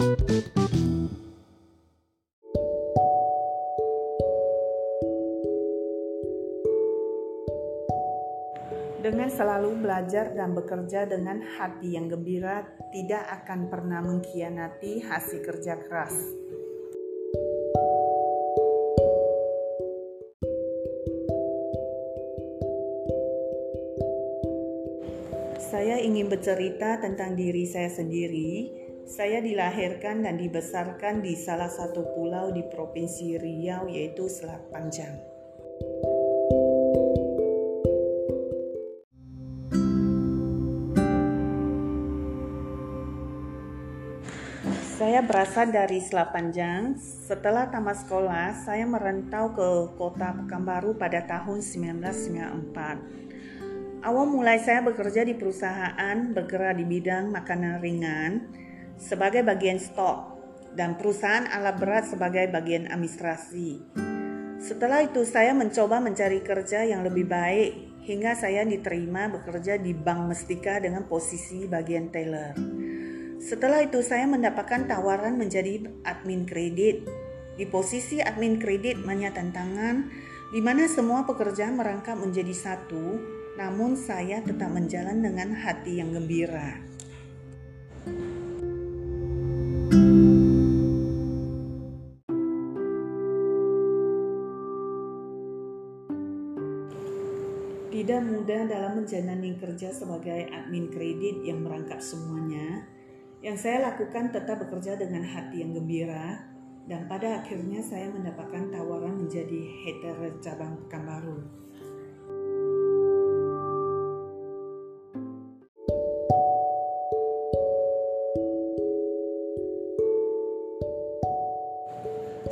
Dengan selalu belajar dan bekerja dengan hati yang gembira, tidak akan pernah mengkhianati hasil kerja keras. Saya ingin bercerita tentang diri saya sendiri. Saya dilahirkan dan dibesarkan di salah satu pulau di Provinsi Riau, yaitu Selat Panjang. Saya berasal dari Selat Panjang. Setelah tamat sekolah, saya merantau ke kota Pekanbaru pada tahun 1994. Awal mulai saya bekerja di perusahaan bergerak di bidang makanan ringan sebagai bagian stok dan perusahaan alat berat sebagai bagian administrasi. Setelah itu saya mencoba mencari kerja yang lebih baik hingga saya diterima bekerja di Bank Mestika dengan posisi bagian teller. Setelah itu saya mendapatkan tawaran menjadi admin kredit. Di posisi admin kredit banyak tantangan di mana semua pekerjaan merangkap menjadi satu, namun saya tetap menjalan dengan hati yang gembira. Tidak mudah dalam menjalani kerja sebagai admin kredit yang merangkap semuanya, yang saya lakukan tetap bekerja dengan hati yang gembira dan pada akhirnya saya mendapatkan tawaran menjadi header cabang Pekanbaru.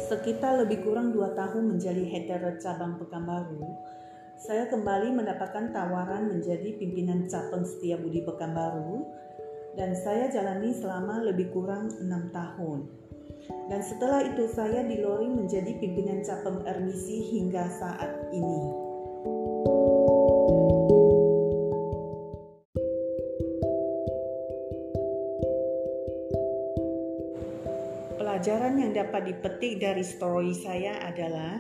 Sekitar lebih kurang dua tahun menjadi header cabang Pekanbaru, saya kembali mendapatkan tawaran menjadi pimpinan cabang Setiabudi Pekanbaru dan saya jalani selama lebih kurang enam tahun. Dan setelah itu saya diloring menjadi pimpinan cabang Ermisi hingga saat ini. Pelajaran yang dapat dipetik dari story saya adalah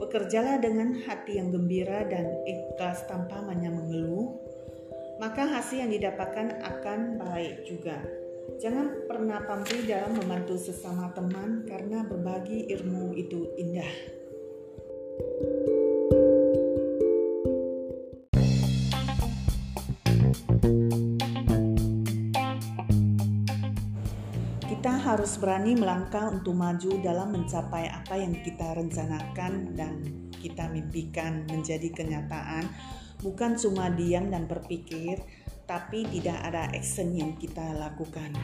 bekerjalah dengan hati yang gembira dan ikhlas tanpa banyak mengeluh maka hasil yang didapatkan akan baik juga. Jangan pernah pamrih dalam membantu sesama teman karena berbagi ilmu itu indah. Kita harus berani melangkah untuk maju dalam mencapai apa yang kita rencanakan dan kita mimpikan menjadi kenyataan bukan cuma diam dan berpikir, tapi tidak ada action yang kita lakukan.